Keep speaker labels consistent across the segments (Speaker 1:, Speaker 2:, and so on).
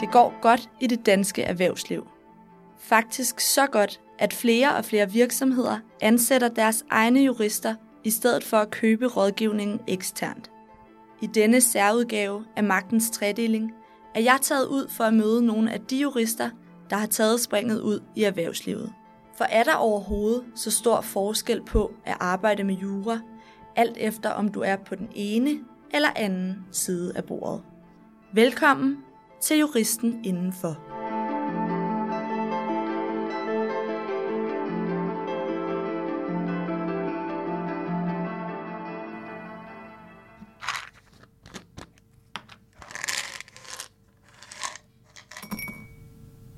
Speaker 1: Det går godt i det danske erhvervsliv. Faktisk så godt, at flere og flere virksomheder ansætter deres egne jurister i stedet for at købe rådgivningen eksternt. I denne særudgave af Magtens Tredeling er jeg taget ud for at møde nogle af de jurister, der har taget springet ud i erhvervslivet. For er der overhovedet så stor forskel på at arbejde med jura, alt efter om du er på den ene eller anden side af bordet? Velkommen til Juristen Indenfor.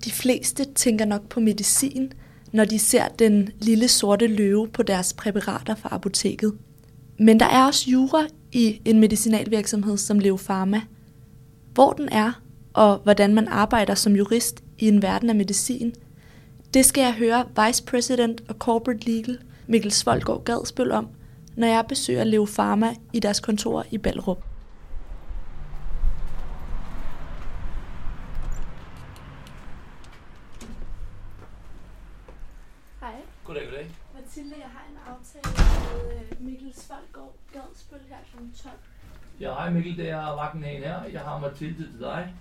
Speaker 1: De fleste tænker nok på medicin, når de ser den lille sorte løve på deres præparater fra apoteket. Men der er også jura i en medicinalvirksomhed som Leo Pharma. Hvor den er, og hvordan man arbejder som jurist i en verden af medicin, det skal jeg høre Vice President og Corporate Legal Mikkel Svolgaard Gadsbøl om, når jeg besøger Leo Pharma i deres kontor i Ballerup. Hej.
Speaker 2: Goddag, goddag.
Speaker 1: Mathilde, jeg har en aftale med øh, Mikkel Svolgaard Gadsbøl her kl. 12.
Speaker 2: Ja, hej Mikkel, det er vagtenhagen her. Jeg har Mathilde til dig.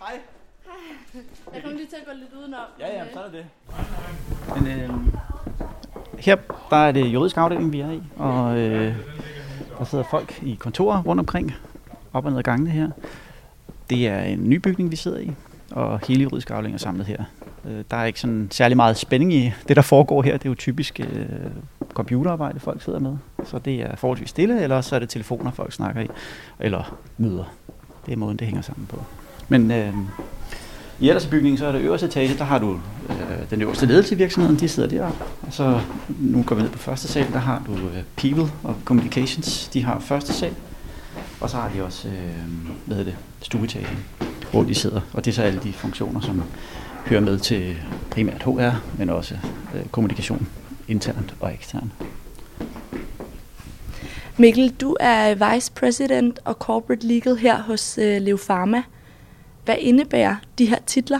Speaker 3: Hej.
Speaker 1: Jeg kommer lige til at gå lidt udenom.
Speaker 3: Ja, ja, så er det det. Men, øh, her der er det juridisk afdeling, vi er i, og øh, der sidder folk i kontorer rundt omkring, op og ned ad gangene her. Det er en ny bygning, vi sidder i, og hele juridisk afdeling er samlet her. Øh, der er ikke sådan særlig meget spænding i det, der foregår her. Det er jo typisk øh, computerarbejde, folk sidder med. Så det er forholdsvis stille, eller så er det telefoner, folk snakker i, eller møder. Det er måden, det hænger sammen på. Men øh, i ellers bygningen, så er det øverste etage, der har du øh, den øverste ledelse i virksomheden, de sidder deroppe. Og så, nu går vi ned på første sal, der har du øh, People og Communications, de har første sal. Og så har de også, øh, hvad hedder det, stueetagen, hvor de sidder. Og det er så alle de funktioner, som hører med til primært HR, men også øh, kommunikation internt og eksternt.
Speaker 1: Mikkel, du er Vice President og Corporate Legal her hos øh, Leo Pharma. Hvad indebærer de her titler?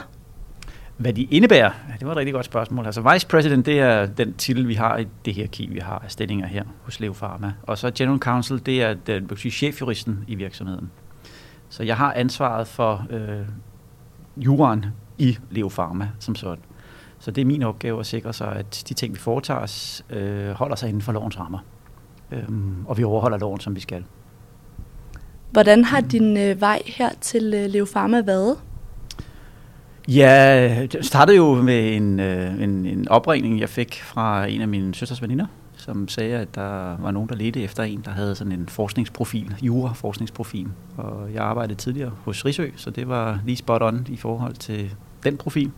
Speaker 3: Hvad de indebærer? Ja, Det var et rigtig godt spørgsmål. Altså Vice President, det er den titel, vi har i det her key, vi har af stillinger her hos Leo Pharma. Og så General Counsel, det er den, vil sige, chefjuristen i virksomheden. Så jeg har ansvaret for øh, juraen i Leo Pharma som sådan. Så det er min opgave at sikre sig, at de ting, vi foretager os, øh, holder sig inden for lovens rammer. Øhm, og vi overholder loven, som vi skal.
Speaker 1: Hvordan har din øh, vej her til øh, Leo Pharma været?
Speaker 3: Ja, det startede jo med en, øh, en, en opringning, jeg fik fra en af mine søsters veninder, som sagde, at der var nogen, der ledte efter en, der havde sådan en forskningsprofil, jura-forskningsprofil. Og jeg arbejdede tidligere hos Risø, så det var lige spot on i forhold til den profil.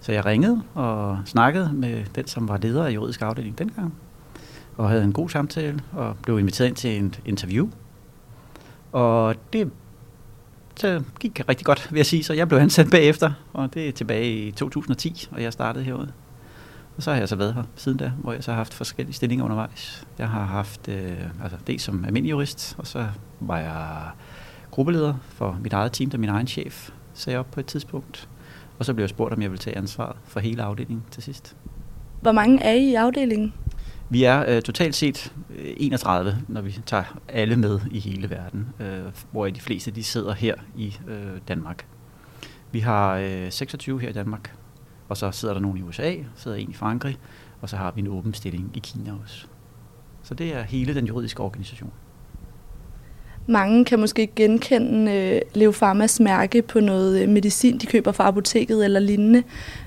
Speaker 3: Så jeg ringede og snakkede med den, som var leder af juridisk afdeling dengang, og havde en god samtale, og blev inviteret ind til en interview. Og det så gik rigtig godt, vil jeg sige, så jeg blev ansat bagefter, og det er tilbage i 2010, og jeg startede herude. Og så har jeg så været her siden da, hvor jeg så har haft forskellige stillinger undervejs. Jeg har haft, øh, altså det som almindelig jurist, og så var jeg gruppeleder for mit eget team, der min egen chef sagde op på et tidspunkt. Og så blev jeg spurgt, om jeg ville tage ansvar for hele afdelingen til sidst.
Speaker 1: Hvor mange er I i afdelingen?
Speaker 3: Vi er øh, totalt set øh, 31, når vi tager alle med i hele verden, øh, hvor de fleste de sidder her i øh, Danmark. Vi har øh, 26 her i Danmark, og så sidder der nogen i USA, sidder en i Frankrig, og så har vi en åben stilling i Kina også. Så det er hele den juridiske organisation.
Speaker 1: Mange kan måske genkende øh, Leo Pharmas mærke på noget øh, medicin, de køber fra apoteket eller lignende.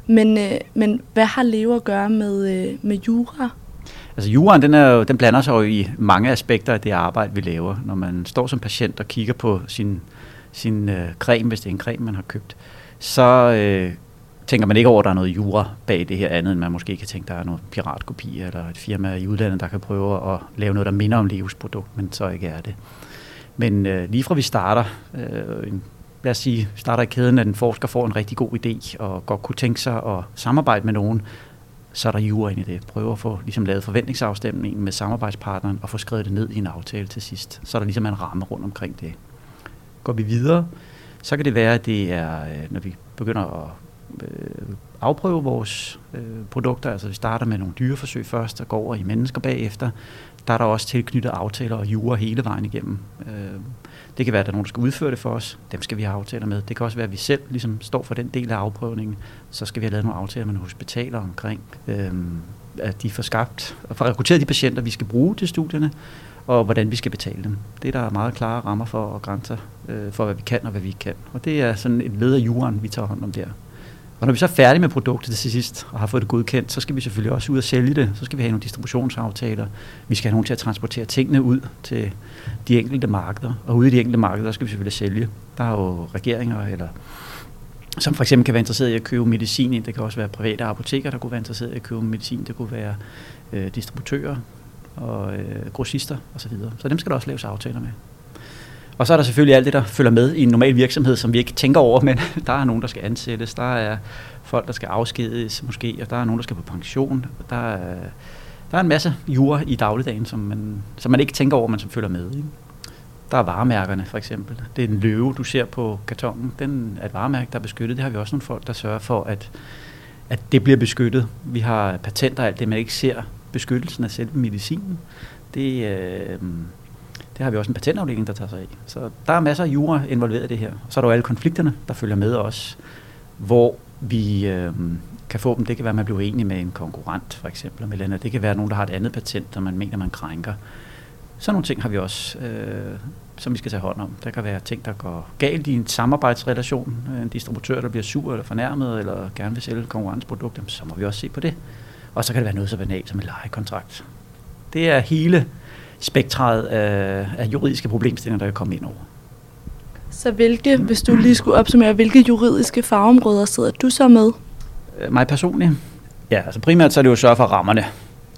Speaker 1: Men, øh, men hvad har Leo at gøre med, øh, med jura?
Speaker 3: Altså juraen, den, er jo, den blander sig jo i mange aspekter af det arbejde, vi laver. Når man står som patient og kigger på sin, sin øh, creme, hvis det er en creme, man har købt, så øh, tænker man ikke over, at der er noget jura bag det her andet, end man måske kan tænke, der er noget piratkopi eller et firma i udlandet, der kan prøve at lave noget, der minder om Leos produkt, men så ikke er det. Men øh, lige fra vi starter, øh, en, lad os sige, starter i kæden, at en forsker får en rigtig god idé og godt kunne tænke sig at samarbejde med nogen, så er der jura ind i det. Prøve at få ligesom, lavet forventningsafstemningen med samarbejdspartneren og få skrevet det ned i en aftale til sidst. Så er der ligesom en ramme rundt omkring det. Går vi videre, så kan det være, at det er, øh, når vi begynder at øh, afprøve vores øh, produkter, altså vi starter med nogle dyreforsøg først og går over i mennesker bagefter, der er der også tilknyttet aftaler og jure hele vejen igennem. Øh, det kan være, at der er nogen, der skal udføre det for os. Dem skal vi have aftaler med. Det kan også være, at vi selv ligesom står for den del af afprøvningen. Så skal vi have lavet nogle aftaler med nogle hospitaler omkring, øh, at de får skabt og får rekrutteret de patienter, vi skal bruge til studierne, og hvordan vi skal betale dem. Det er der meget klare rammer for og grænser øh, for, hvad vi kan og hvad vi ikke kan. Og det er sådan et led af juren, vi tager hånd om der. Og når vi så er færdige med produktet til sidst, og har fået det godkendt, så skal vi selvfølgelig også ud og sælge det. Så skal vi have nogle distributionsaftaler. Vi skal have nogen til at transportere tingene ud til de enkelte markeder. Og ude i de enkelte markeder, der skal vi selvfølgelig sælge. Der er jo regeringer, eller som for eksempel kan være interesseret i at købe medicin ind. Det kan også være private apoteker, der kunne være interesseret i at købe medicin. Det kunne være øh, distributører og øh, grossister osv. Så, så dem skal der også laves aftaler med. Og så er der selvfølgelig alt det, der følger med i en normal virksomhed, som vi ikke tænker over, men der er nogen, der skal ansættes, der er folk, der skal afskedes måske, og der er nogen, der skal på pension. Der er, der er en masse jure i dagligdagen, som man, som man ikke tænker over, men som følger med. Ikke? Der er varemærkerne for eksempel. Det er en løve, du ser på kartongen. Den er et varemærke, der er beskyttet. Det har vi også nogle folk, der sørger for, at, at det bliver beskyttet. Vi har patenter og alt det, man ikke ser beskyttelsen af selve medicinen. Det, øh, det har vi også en patentafdeling, der tager sig af. Så der er masser af jura involveret i det her. Så er der jo alle konflikterne, der følger med os, hvor vi øh, kan få dem. Det kan være, at man bliver enig med en konkurrent, for eksempel, med andet. Det kan være nogen, der har et andet patent, der man mener, man krænker. Sådan nogle ting har vi også, øh, som vi skal tage hånd om. Der kan være ting, der går galt i en samarbejdsrelation. En distributør, der bliver sur eller fornærmet, eller gerne vil sælge konkurrenceprodukter, så må vi også se på det. Og så kan det være noget så banalt som en lejekontrakt. Det er hele spektret af, af juridiske problemstillinger, der kan komme ind over.
Speaker 1: Så hvilke, hvis du lige skulle opsummere, hvilke juridiske fagområder sidder du så med?
Speaker 3: Øh, mig personligt? Ja, altså primært så er det jo at sørge for rammerne.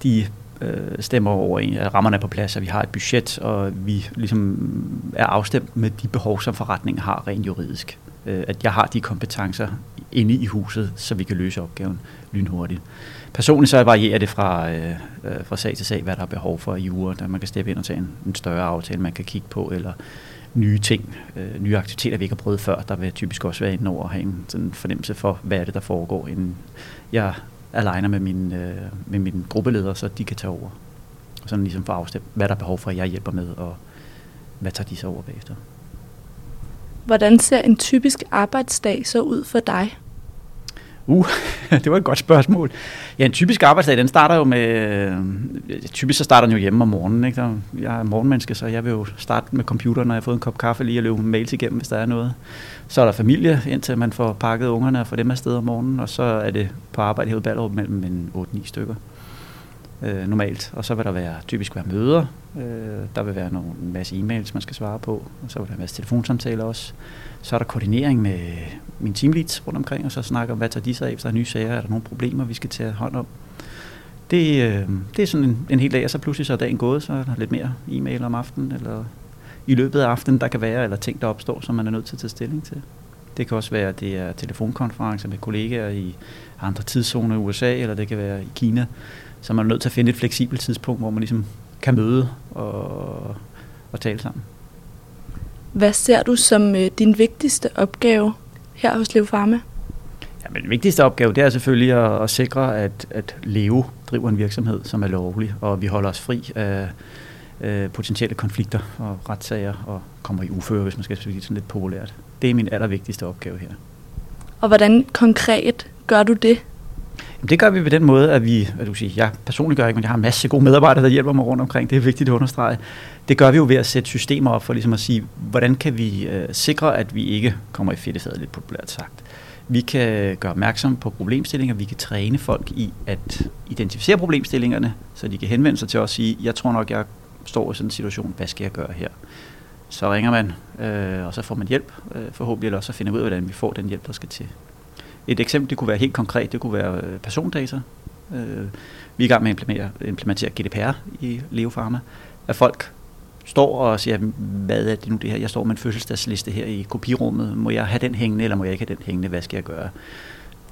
Speaker 3: De øh, stemmer over at rammerne er på plads, at vi har et budget, og vi ligesom er afstemt med de behov, som forretningen har rent juridisk. Øh, at jeg har de kompetencer inde i huset, så vi kan løse opgaven lynhurtigt. Personligt så varierer det fra, øh, øh, fra sag til sag, hvad der er behov for i uger, da man kan steppe ind og tage en, en større aftale, man kan kigge på, eller nye ting, øh, nye aktiviteter, vi ikke har prøvet før, der vil typisk også være inde over at have en sådan fornemmelse for, hvad er det, der foregår, inden jeg aligner med min, øh, med min gruppeleder, så de kan tage over. Og sådan ligesom for afstemt, hvad der er behov for, at jeg hjælper med, og hvad tager de så over bagefter.
Speaker 1: Hvordan ser en typisk arbejdsdag så ud for dig?
Speaker 3: Uh, det var et godt spørgsmål. Ja, en typisk arbejdsdag, den starter jo med... Øh, typisk så starter den jo hjemme om morgenen. Ikke? jeg er morgenmenneske, så jeg vil jo starte med computeren, når jeg har fået en kop kaffe lige at løbe mails igennem, hvis der er noget. Så er der familie, indtil man får pakket ungerne og får dem afsted om morgenen. Og så er det på arbejde i Ballerup mellem 8-9 stykker øh, normalt. Og så vil der være, typisk være møder. Øh, der vil være nogle, en masse e-mails, man skal svare på. Og så vil der være en masse telefonsamtaler også. Så er der koordinering med min teamleads rundt omkring, og så snakker om, hvad tager de sig af, hvis der er nye sager, er der nogle problemer, vi skal tage hånd om. Det, øh, det er sådan en, en hel dag, og så pludselig så er dagen gået, så er der lidt mere e-mail om aftenen, eller i løbet af aftenen, der kan være, eller ting, der opstår, som man er nødt til at tage stilling til. Det kan også være, at det er telefonkonferencer med kollegaer i andre tidszoner i USA, eller det kan være i Kina. Så man er nødt til at finde et fleksibelt tidspunkt, hvor man ligesom kan møde og, og tale sammen.
Speaker 1: Hvad ser du som øh, din vigtigste opgave her hos Leo Pharma?
Speaker 3: Ja, men den vigtigste opgave, det er selvfølgelig at, at sikre, at, at Leo driver en virksomhed, som er lovlig, og vi holder os fri af øh, potentielle konflikter og retssager og kommer i uføre, hvis man skal sige sådan lidt populært. Det er min allervigtigste opgave her.
Speaker 1: Og hvordan konkret gør du det?
Speaker 3: Jamen, det gør vi ved den måde, at vi, hvad du siger, jeg personligt gør ikke, men jeg har en masse gode medarbejdere, der hjælper mig rundt omkring. Det er vigtigt at understrege. Det gør vi jo ved at sætte systemer op for ligesom at sige, hvordan kan vi øh, sikre, at vi ikke kommer i fedtefadet, lidt populært sagt. Vi kan gøre opmærksom på problemstillinger, vi kan træne folk i at identificere problemstillingerne, så de kan henvende sig til os og sige, jeg tror nok, jeg står i sådan en situation, hvad skal jeg gøre her? Så ringer man, øh, og så får man hjælp, øh, forhåbentlig, eller så finder vi ud af, hvordan vi får den hjælp, der skal til. Et eksempel, det kunne være helt konkret, det kunne være øh, persondata. Øh, vi er i gang med at implementere, implementere GDPR i Leo Pharma, at folk står og siger, hvad er det nu det her? Jeg står med en fødselsdagsliste her i kopirummet. Må jeg have den hængende, eller må jeg ikke have den hængende? Hvad skal jeg gøre?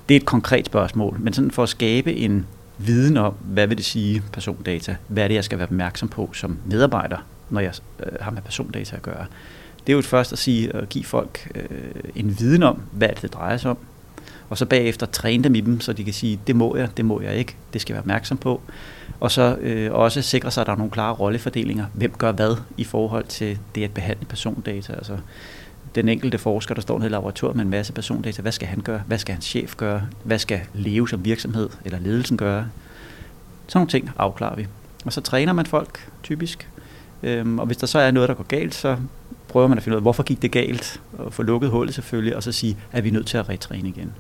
Speaker 3: Det er et konkret spørgsmål, men sådan for at skabe en viden om, hvad vil det sige persondata? Hvad er det, jeg skal være opmærksom på som medarbejder, når jeg øh, har med persondata at gøre? Det er jo først at sige at give folk øh, en viden om, hvad det drejer sig om, og så bagefter træne dem i dem, så de kan sige, det må jeg, det må jeg ikke, det skal jeg være opmærksom på. Og så øh, også sikre sig, at der er nogle klare rollefordelinger. Hvem gør hvad i forhold til det at behandle persondata? Altså, den enkelte forsker, der står nede i laboratoriet med en masse persondata, hvad skal han gøre? Hvad skal hans chef gøre? Hvad skal leve som virksomhed eller ledelsen gøre? Sådan nogle ting afklarer vi. Og så træner man folk, typisk. Øhm, og hvis der så er noget, der går galt, så prøver man at finde ud af, hvorfor gik det galt, og få lukket hullet selvfølgelig, og så sige, at vi er nødt til at retræne igen.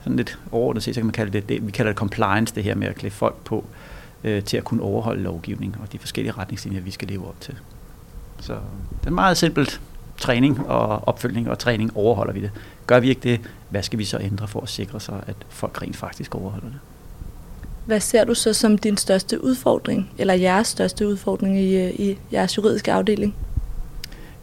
Speaker 3: Sådan lidt overordnet set, så kan man kalde det, det vi kalder det compliance, det her med at klæde folk på øh, til at kunne overholde lovgivning og de forskellige retningslinjer, vi skal leve op til. Så det er meget simpelt træning og opfølgning og træning overholder vi det. Gør vi ikke det, hvad skal vi så ændre for at sikre sig, at folk rent faktisk overholder det?
Speaker 1: Hvad ser du så som din største udfordring, eller jeres største udfordring i, i jeres juridiske afdeling?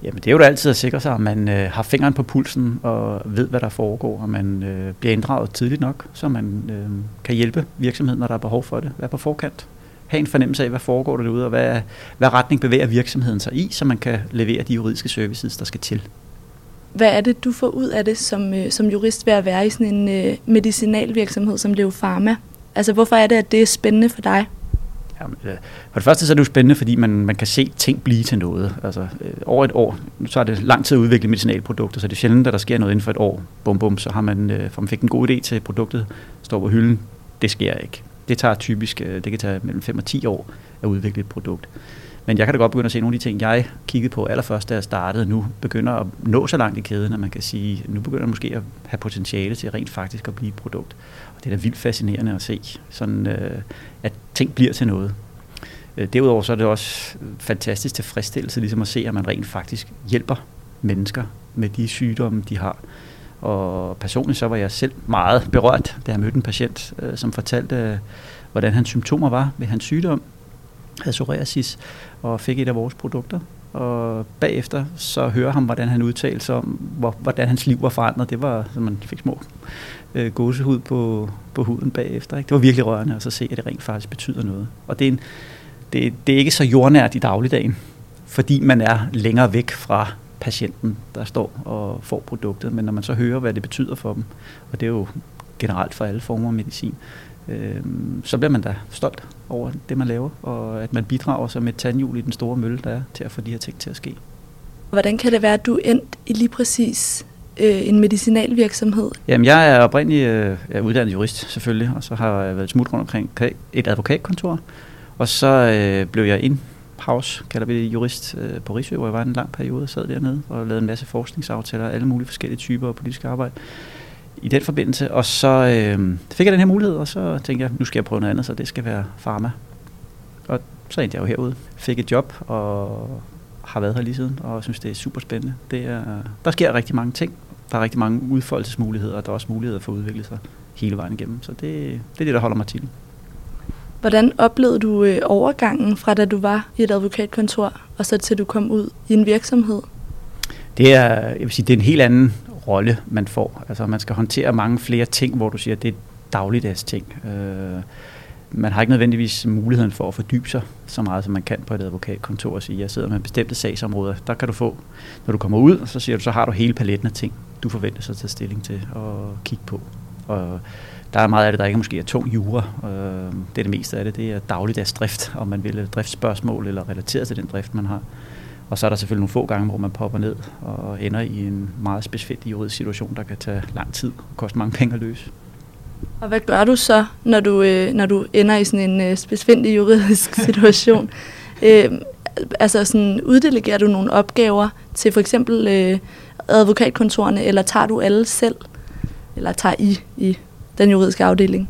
Speaker 3: Jamen det er jo da altid at sikre sig, at man øh, har fingeren på pulsen og ved, hvad der foregår, og man øh, bliver inddraget tidligt nok, så man øh, kan hjælpe virksomheden, når der er behov for det. Være på forkant. Ha' en fornemmelse af, hvad foregår der derude, og hvad, hvad retning bevæger virksomheden sig i, så man kan levere de juridiske services, der skal til.
Speaker 1: Hvad er det, du får ud af det som, øh, som jurist ved at være i sådan en øh, medicinalvirksomhed som Leo Pharma? Altså hvorfor er det, at det er spændende for dig?
Speaker 3: Jamen, øh, for det første så er det jo spændende, fordi man, man kan se ting blive til noget. Altså øh, over et år, så er det lang tid at udvikle medicinalprodukter, så det er sjældent, at der sker noget inden for et år. Bum bum, så har man, øh, for man fik en god idé til produktet, står på hylden. Det sker ikke. Det tager typisk, øh, det kan tage mellem 5 og 10 år at udvikle et produkt. Men jeg kan da godt begynde at se nogle af de ting, jeg kiggede på allerførst, da jeg startede, nu begynder at nå så langt i kæden, at man kan sige, nu begynder det måske at have potentiale til rent faktisk at blive et produkt. Og det er da vildt fascinerende at se, sådan, øh, at ting bliver til noget. Øh, derudover så er det også fantastisk tilfredsstillelse ligesom at se, at man rent faktisk hjælper mennesker med de sygdomme, de har. Og personligt så var jeg selv meget berørt, da jeg mødte en patient, øh, som fortalte, øh, hvordan hans symptomer var ved hans sygdom, havde psoriasis, og fik et af vores produkter. Og bagefter så hører ham, hvordan han udtalte sig om, hvor, hvordan hans liv var forandret. Det var, så man fik små øh, gåsehud på, på huden bagefter. Ikke? Det var virkelig rørende at så se, at det rent faktisk betyder noget. Og det er, en, det, det er ikke så jordnært i dagligdagen, fordi man er længere væk fra patienten, der står og får produktet. Men når man så hører, hvad det betyder for dem, og det er jo generelt for alle former af medicin, øh, så bliver man da stolt over det, man laver, og at man bidrager som et tandhjul i den store mølle, der er til at få de her ting til at ske.
Speaker 1: Hvordan kan det være, at du endt i lige præcis øh, en medicinalvirksomhed?
Speaker 3: Jamen, jeg er oprindeligt øh, er uddannet jurist, selvfølgelig, og så har jeg været smut rundt omkring et advokatkontor, og så øh, blev jeg ind pause, kalder vi det, jurist øh, på Rigsø, hvor jeg var en lang periode og sad dernede og lavede en masse forskningsaftaler, alle mulige forskellige typer af politisk arbejde i den forbindelse. Og så øh, fik jeg den her mulighed, og så tænkte jeg, nu skal jeg prøve noget andet, så det skal være pharma. Og så endte jeg jo herude, fik et job og har været her lige siden, og synes, det er super spændende. Det er, der sker rigtig mange ting. Der er rigtig mange udfoldelsesmuligheder, og der er også muligheder for at udvikle sig hele vejen igennem. Så det, det er det, der holder mig til.
Speaker 1: Hvordan oplevede du øh, overgangen fra da du var i et advokatkontor, og så til du kom ud i en virksomhed?
Speaker 3: Det er, jeg vil sige, det er en helt anden rolle, man får. Altså man skal håndtere mange flere ting, hvor du siger, at det er dagligdags ting. Øh, man har ikke nødvendigvis muligheden for at fordybe sig så meget, som man kan på et advokatkontor og sige, jeg sidder med bestemte sagsområder. Der kan du få, når du kommer ud, så siger du, så har du hele paletten af ting, du forventer sig at tage stilling til og kigge på. Og der er meget af det, der ikke måske er tung jura. Øh, det er det meste af det, det er dagligdags drift, om man vil driftsspørgsmål eller relateret til den drift, man har. Og så er der selvfølgelig nogle få gange, hvor man popper ned og ender i en meget specifik juridisk situation, der kan tage lang tid og koste mange penge at løse.
Speaker 1: Og hvad gør du så, når du, øh, når du ender i sådan en øh, specifik juridisk situation? øh, altså sådan, uddelegerer du nogle opgaver til for eksempel øh, advokatkontorerne, eller tager du alle selv? Eller tager I i den juridiske afdeling?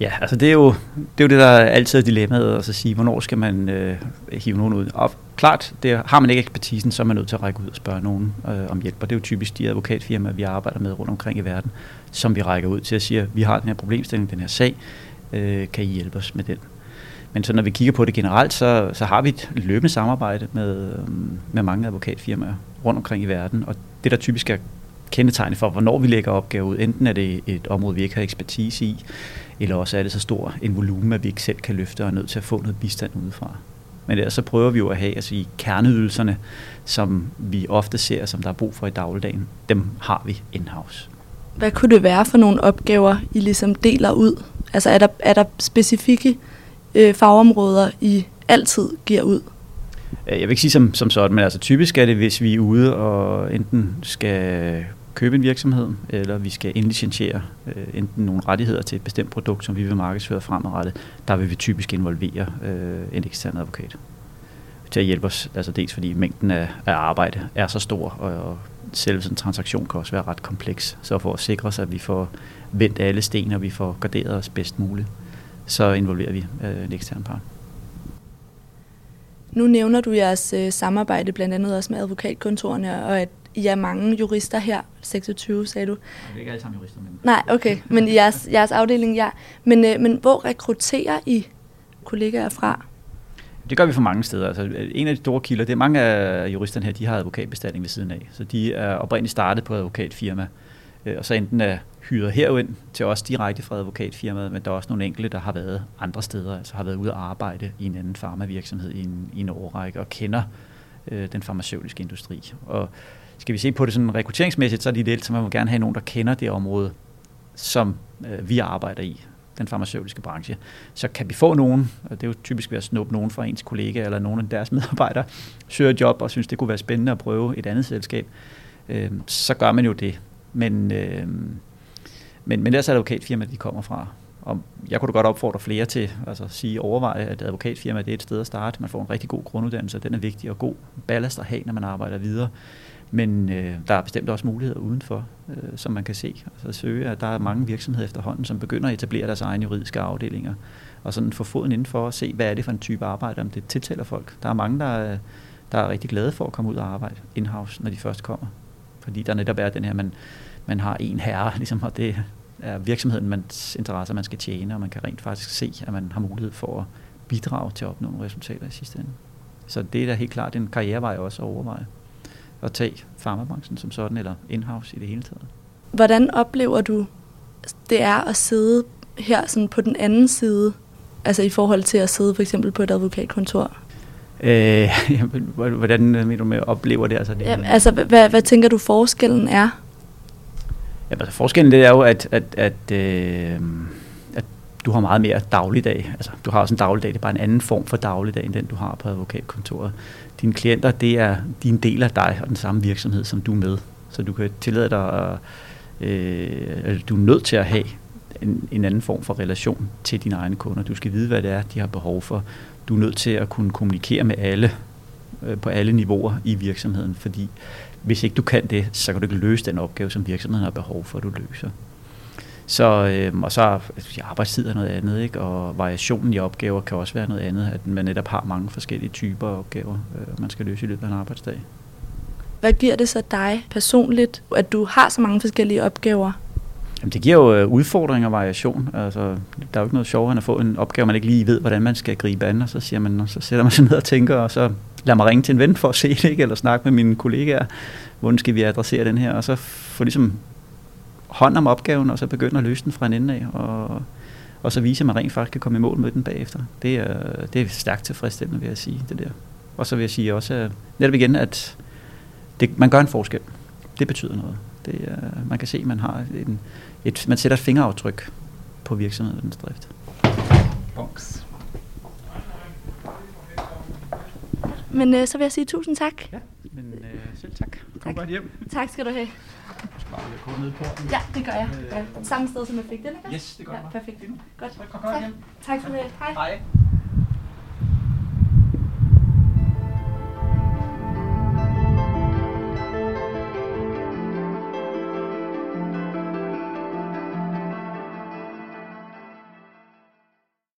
Speaker 3: Ja, altså det er jo det, er jo det der altid er dilemmaet, altså, at sige, hvornår skal man øh, hive nogen ud. Og klart, det har man ikke ekspertisen, så er man nødt til at række ud og spørge nogen øh, om hjælp. Og det er jo typisk de advokatfirmaer, vi arbejder med rundt omkring i verden, som vi rækker ud til at sige, vi har den her problemstilling, den her sag, øh, kan I hjælpe os med den? Men så når vi kigger på det generelt, så, så har vi et løbende samarbejde med, øh, med mange advokatfirmaer rundt omkring i verden. Og det, der typisk er kendetegnende for, hvornår vi lægger opgaver ud. Enten er det et område, vi ikke har ekspertise i, eller også er det så stor en volumen, at vi ikke selv kan løfte og er nødt til at få noget bistand udefra. Men ellers så prøver vi jo at have altså i kerneydelserne, som vi ofte ser, som der er brug for i dagligdagen, dem har vi in-house.
Speaker 1: Hvad kunne det være for nogle opgaver, I ligesom deler ud? Altså er der, er der specifikke øh, fagområder, I altid giver ud?
Speaker 3: Øh, jeg vil ikke sige som, som sådan, men altså typisk er det, hvis vi er ude og enten skal købe en virksomhed, eller vi skal indlicentiere øh, enten nogle rettigheder til et bestemt produkt, som vi vil markedsføre fremadrettet, der vil vi typisk involvere øh, en ekstern advokat til at hjælpe os, altså dels fordi mængden af, af arbejde er så stor, og, og selve sådan en transaktion kan også være ret kompleks. Så for at sikre os, at vi får vendt alle sten, og vi får garderet os bedst muligt, så involverer vi øh, en ekstern part.
Speaker 1: Nu nævner du jeres øh, samarbejde blandt andet også med advokatkontorerne, og at I er mange jurister her. 26, sagde du. Det
Speaker 3: er ikke alle sammen jurister. Men...
Speaker 1: Nej, okay. Men jeres, jeres afdeling, ja. Men, øh, men hvor rekrutterer I kollegaer fra?
Speaker 3: Det gør vi for mange steder. Altså, en af de store kilder, det er mange af juristerne her, de har advokatbestanding ved siden af. Så de er oprindeligt startet på advokatfirma, øh, og så enten er hyret herind til os direkte fra advokatfirmaet, men der er også nogle enkelte, der har været andre steder, altså har været ude at arbejde i en anden farmavirksomhed i en, i en årrække og kender øh, den farmaceutiske industri. Og skal vi se på det sådan rekrutteringsmæssigt, så er det ideelt, så man må gerne have nogen, der kender det område, som øh, vi arbejder i, den farmaceutiske branche. Så kan vi få nogen, og det er jo typisk ved at snuppe nogen fra ens kollega eller nogen af deres medarbejdere, søger job og synes, det kunne være spændende at prøve et andet selskab, øh, så gør man jo det. Men, øh, men, men ellers er advokatfirma, de kommer fra. Og jeg kunne da godt opfordre flere til altså sige, overveje, at advokatfirma det er et sted at starte. Man får en rigtig god grunduddannelse, og den er vigtig og god ballast at have, når man arbejder videre. Men øh, der er bestemt også muligheder udenfor, øh, som man kan se. Altså søge, at der er mange virksomheder efterhånden, som begynder at etablere deres egne juridiske afdelinger, og sådan få foden indenfor og se, hvad er det for en type arbejde, om det tiltaler folk. Der er mange, der er, der er rigtig glade for at komme ud og arbejde in-house, når de først kommer. Fordi der netop er den her, man, man har en herre, ligesom, og det er virksomheden, mans interesser, man skal tjene, og man kan rent faktisk se, at man har mulighed for at bidrage til at opnå nogle resultater i sidste ende. Så det er da helt klart en karrierevej også at overveje at tage farmabranchen som sådan, eller in-house i det hele taget.
Speaker 1: Hvordan oplever du, det er at sidde her sådan på den anden side, altså i forhold til at sidde for eksempel på et advokatkontor?
Speaker 3: Øh, hvordan mener du med at opleve det?
Speaker 1: Altså,
Speaker 3: det
Speaker 1: Jamen, altså hvad, hvad tænker du forskellen er?
Speaker 3: Ja, altså, forskellen det er jo, at, at, at, øh, at du har meget mere dagligdag. Altså, du har også en dagligdag, det er bare en anden form for dagligdag, end den du har på advokatkontoret dine klienter, det er, din del af dig og den samme virksomhed, som du er med. Så du kan tillade dig, at, øh, du er nødt til at have en, en anden form for relation til dine egne kunder. Du skal vide, hvad det er, de har behov for. Du er nødt til at kunne kommunikere med alle øh, på alle niveauer i virksomheden, fordi hvis ikke du kan det, så kan du ikke løse den opgave, som virksomheden har behov for, at du løser. Så, øh, og så altså, arbejdstid er noget andet, ikke? og variationen i opgaver kan også være noget andet, at man netop har mange forskellige typer af opgaver, øh, man skal løse i løbet af en arbejdsdag.
Speaker 1: Hvad giver det så dig personligt, at du har så mange forskellige opgaver?
Speaker 3: Jamen, det giver jo øh, udfordring og variation. Altså, der er jo ikke noget sjovere end at få en opgave, man ikke lige ved, hvordan man skal gribe an, og så, siger man, så sætter man sig ned og tænker, og så lad mig ringe til en ven for at se det, ikke? eller snakke med mine kollegaer, hvordan skal vi adressere den her, og så få ligesom hånd om opgaven, og så begynde at løse den fra en ende af, og, og så vise, at man rent faktisk kan komme i mål med den bagefter. Det er, det er stærkt tilfredsstillende, vil jeg sige, det der. Og så vil jeg sige også, at netop igen, at det, man gør en forskel. Det betyder noget. Det er, man kan se, at man har en, et, man sætter et fingeraftryk på virksomhedens drift. Box.
Speaker 1: Men øh, så vil jeg sige tusind tak.
Speaker 3: Ja, men øh, selv tak. Kom tak. godt hjem.
Speaker 1: Tak skal du have.
Speaker 3: Du skal bare kode ned på den.
Speaker 1: Ja, det gør jeg. Øh. Samme sted, som jeg fik den,
Speaker 3: ikke? Yes, det gør ja,
Speaker 1: Perfekt.
Speaker 3: Godt.
Speaker 1: Godt.
Speaker 3: godt, godt
Speaker 1: tak. tak for det. Hej. Hej.